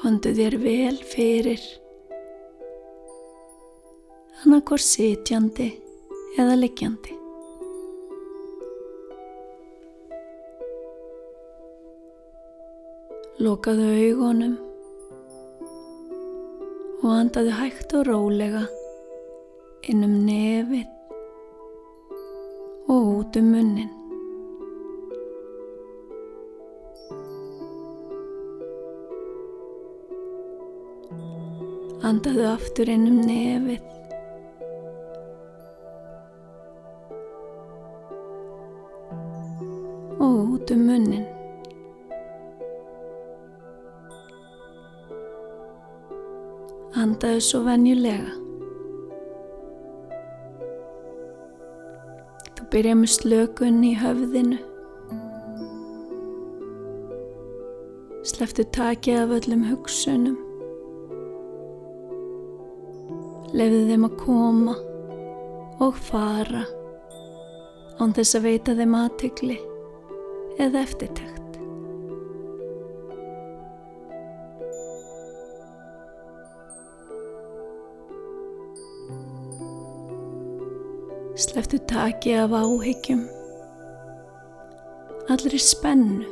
Kondu þér vel fyrir, annarkor sitjandi eða liggjandi. Lokaðu augunum og andaðu hægt og rólega inn um nefið og út um munnin. Andaðu aftur inn um nefið og út um munnin. Andaðu svo venjulega. Þú byrja með slökun í höfðinu. Sleftu takið af öllum hugsunum. Lefðu þeim að koma og fara án þess að veita þeim aðtegli eða eftirtækt. Sleftu taki af áhyggjum, allri spennu,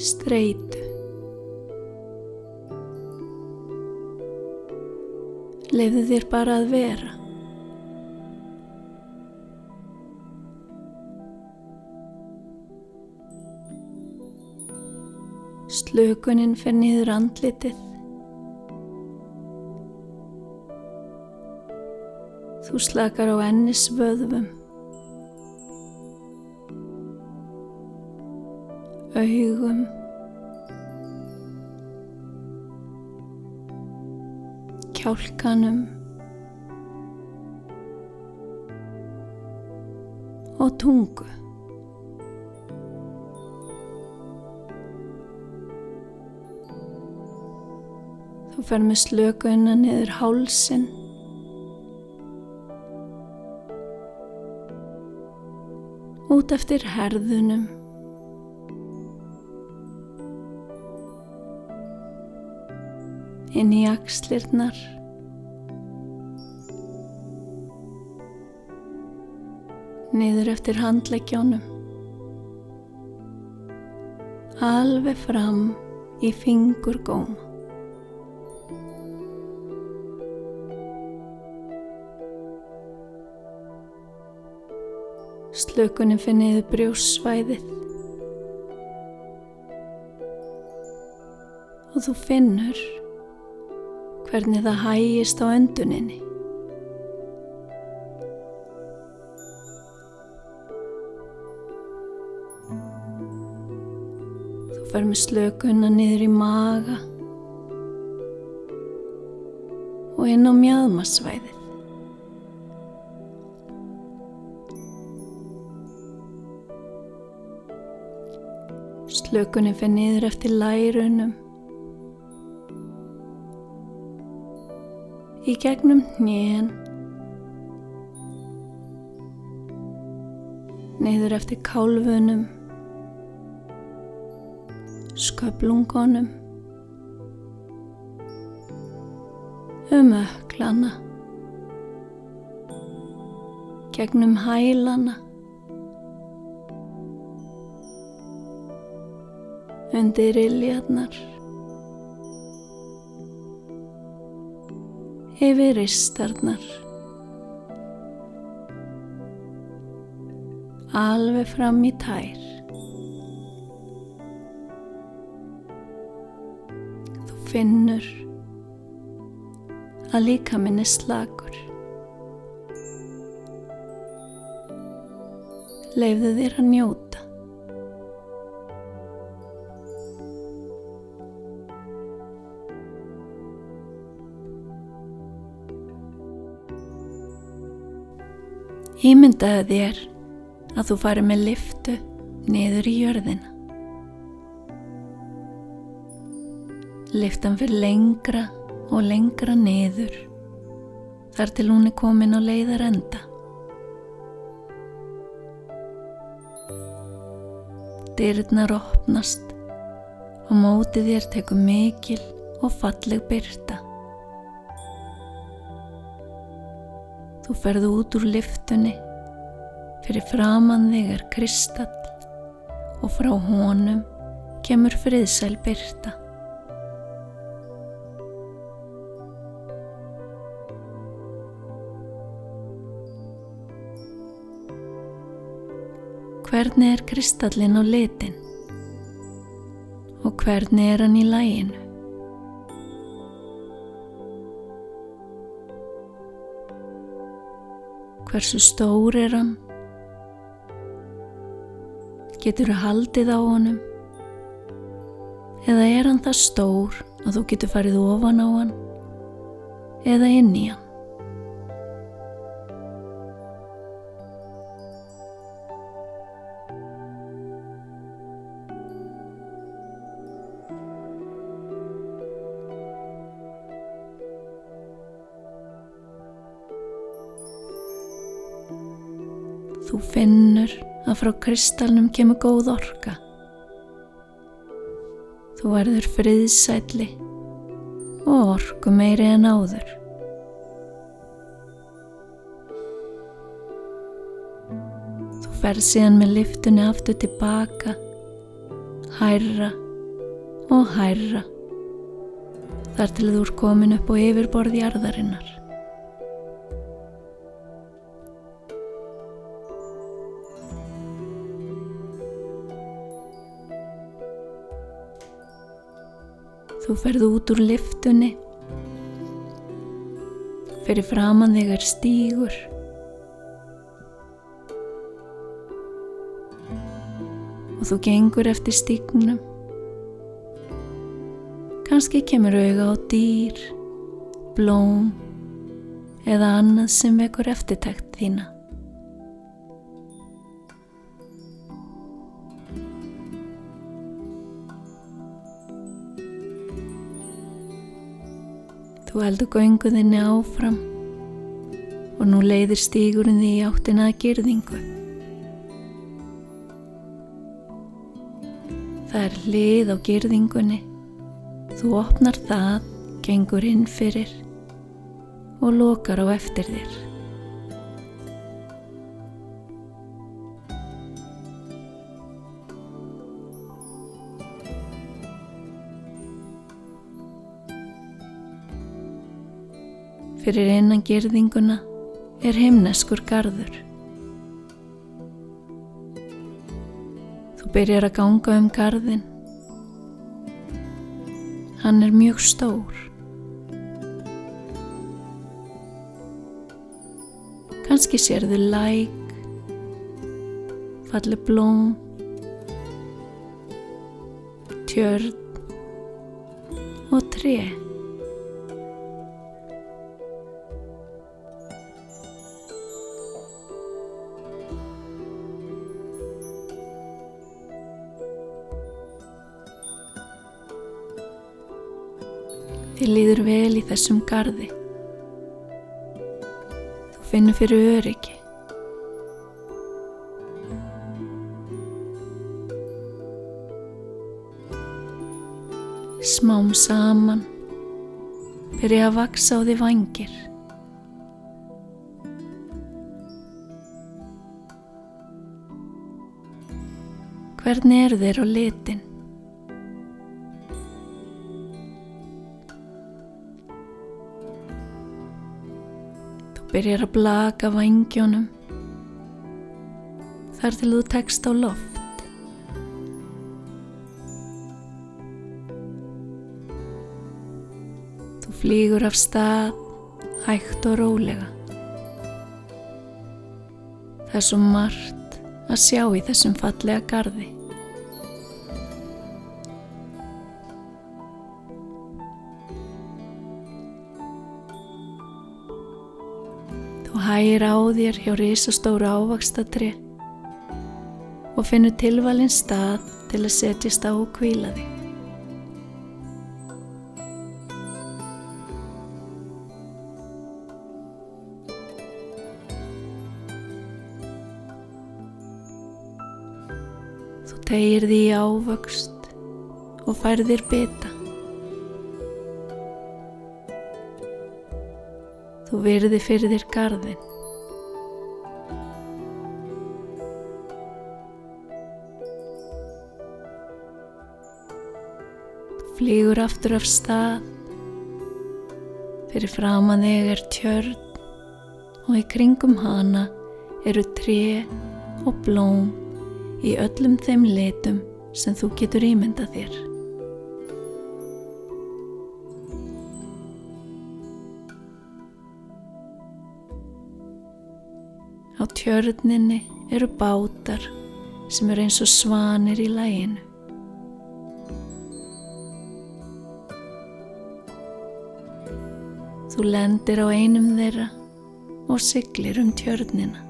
streitu. Leifðu þér bara að vera. Slökunin fer niður andlitið. Þú slakar á ennis vöðvum. Augum. Kjálkanum. Og tungu. Þú fer með slökunna niður hálsin. Út eftir herðunum. Inn í axlirnar. Niður eftir handleggjónum. Alveg fram í fingurgóma. Slökunin finniðu brjósvæðið og þú finnur hvernig það hægist á önduninni. Þú fer með slökunna niður í maga og inn á mjöðmasvæðið. Slökunin fyrir niður eftir lærunum. Í gegnum hnén. Niður eftir kálfunum. Sköplungunum. Um öklana. Gegnum hælana. undir iljarnar, yfir ristarnar, alveg fram í tær. Þú finnur að líka minni slagur. Leifðu þér að njóta. Ímyndaði þér að þú fari með liftu niður í jörðina. Liftan fyrir lengra og lengra niður þar til hún er komin á leiðar enda. dyrnar opnast og mótið þér tekur mikil og falleg byrta. Þú ferðu út úr liftunni, fyrir framann þig er kristall og frá honum kemur friðsæl byrta. Hvernig er kristallin á litin? Og hvernig er hann í læginu? Hversu stór er hann? Getur þú haldið á honum? Eða er hann það stór að þú getur farið ofan á hann? Eða inn í hann? Frá kristalnum kemur góð orka. Þú verður friðsætli og orku meiri en áður. Þú ferð síðan með liftunni aftur tilbaka, hærra og hærra, þar til þú er komin upp á yfirborði Þú ferð út úr liftunni, fyrir framann þig er stígur. Og þú gengur eftir stígnum. Kanski kemur auga á dýr, blóm eða annað sem vekur eftirtækt þína. Þú heldur gönguðinni áfram og nú leiðir stígurinn því í áttina að gerðingu. Það er lið á gerðingunni. Þú opnar það, gengur inn fyrir og lokar á eftir þér. Fyrir innan gerðinguna er heimneskur gardur. Þú byrjar að ganga um garðin. Hann er mjög stór. Kanski sérðu læk, falli blóm, tjörn og tre. Þið líður vel í þessum gardi. Þú finnur fyrir öryggi. Smám saman byrja að vaksa á því vangir. Hvernig er þeir á litin? Byrjar að blaka vangjónum þar til þú tekst á loft. Þú flýgur af stað, hægt og rólega. Það er svo margt að sjá í þessum fallega gardi. Hægir á þér hjá risastóru ávakstatri og finnur tilvalinn stað til að setjast á og kvíla þig. Þú tegir því ávöxt og færðir bita. Þú virði fyrir þér garðin. Flýgur aftur af stað. Fyrir framan þig er tjörn og í kringum hana eru tré og blóm í öllum þeim litum sem þú getur ímyndað þér. Á tjörninni eru bátar sem eru eins og svanir í læginu. Þú lendir á einum þeirra og siglir um tjörnina.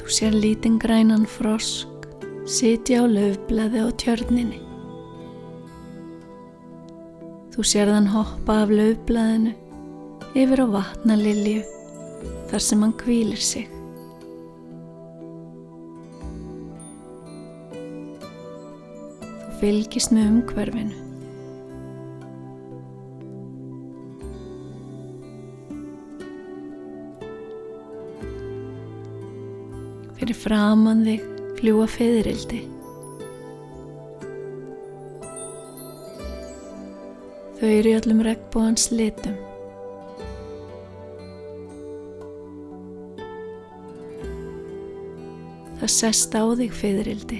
Þú sér lítinn grænan frosk sitja á löfblaði á tjörninni. Þú sér þann hoppa af löfblaðinu yfir á vatnalilju þar sem hann kvílir sig. Þú fylgist með umhverfinu. Fyrir framann þig fljúa feðrildi. Þau eru í öllum regnbóðans litum. Það sest á þig feðrildi.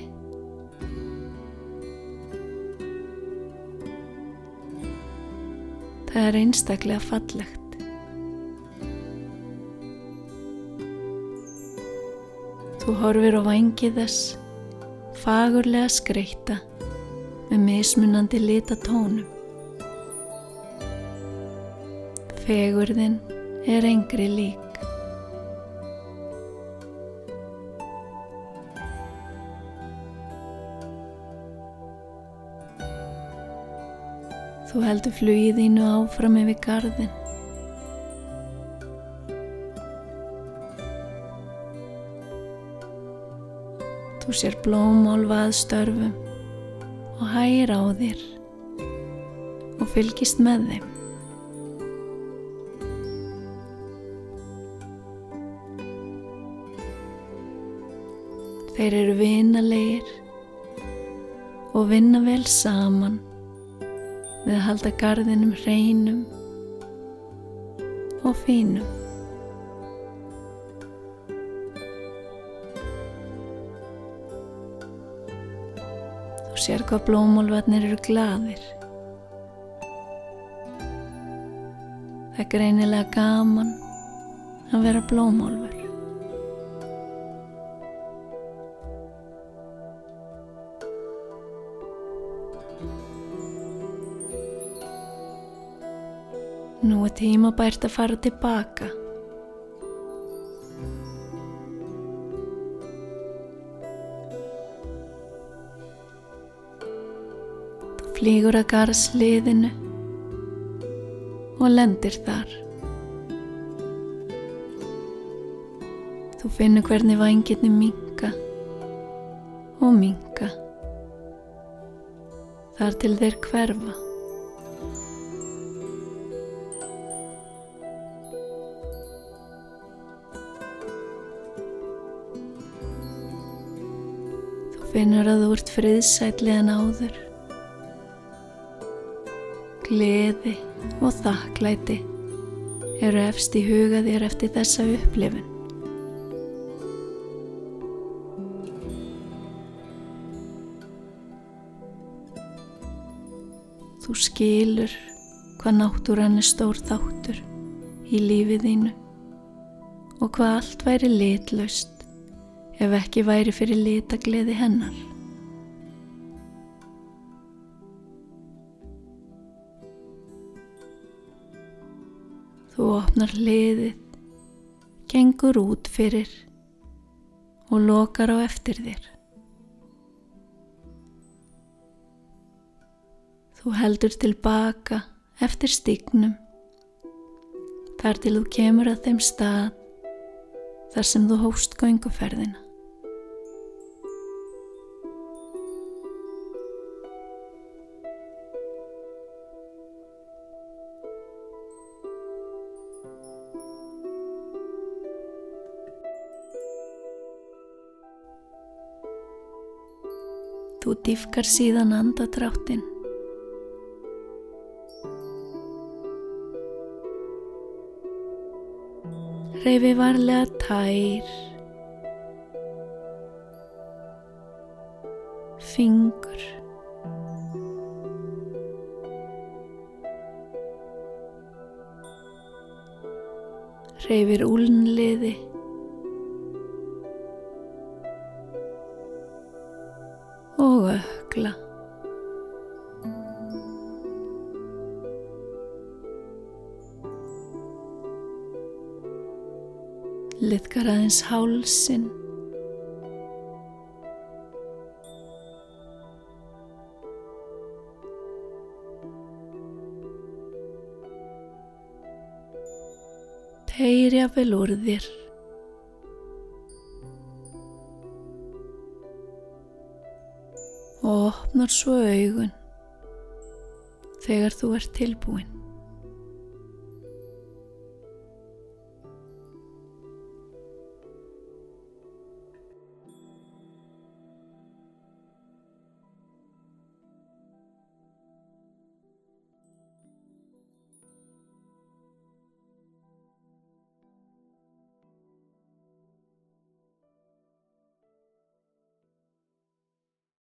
Það er einstaklega fallegt. Þú horfir á vangi þess, fagurlega skreita með mismunandi litatónum. Fegurðin er engri lík. Þú heldur flugið þínu áfram yfir gardin. Þú sér blómálfa að störfum og hægir á þér og fylgist með þeim. Þeir eru vinalegir og vinna vel saman við að halda gardinum hreinum og fínum. Þú sér hvað blómálvarnir eru gladir. Það er greinilega gaman að vera blómálvar. Nú er tíma bært að fara tilbaka. Þú flýgur að garðsliðinu og lendir þar. Þú finnur hvernig vangirni minka og minka. Þar til þeir hverfa. Finnur að þú ert friðsætli en áður. Gleði og þakklæti eru efst í huga þér eftir þessa upplifun. Þú skilur hvað náttúran er stór þáttur í lífið þínu og hvað allt væri litlaust ef ekki væri fyrir litagleði hennar. Þú opnar hliðið, gengur út fyrir og lokar á eftir þér. Þú heldur tilbaka eftir stignum þar til þú kemur að þeim stað þar sem þú hóst gönguferðina. Þú dýfkar síðan andadráttin. Reyfi varlega tær, fingur, reyfir úlnliði, og ökla. Liðkar aðeins hálsin. Teirja vel úr þér. Og opnar svo augun þegar þú ert tilbúin.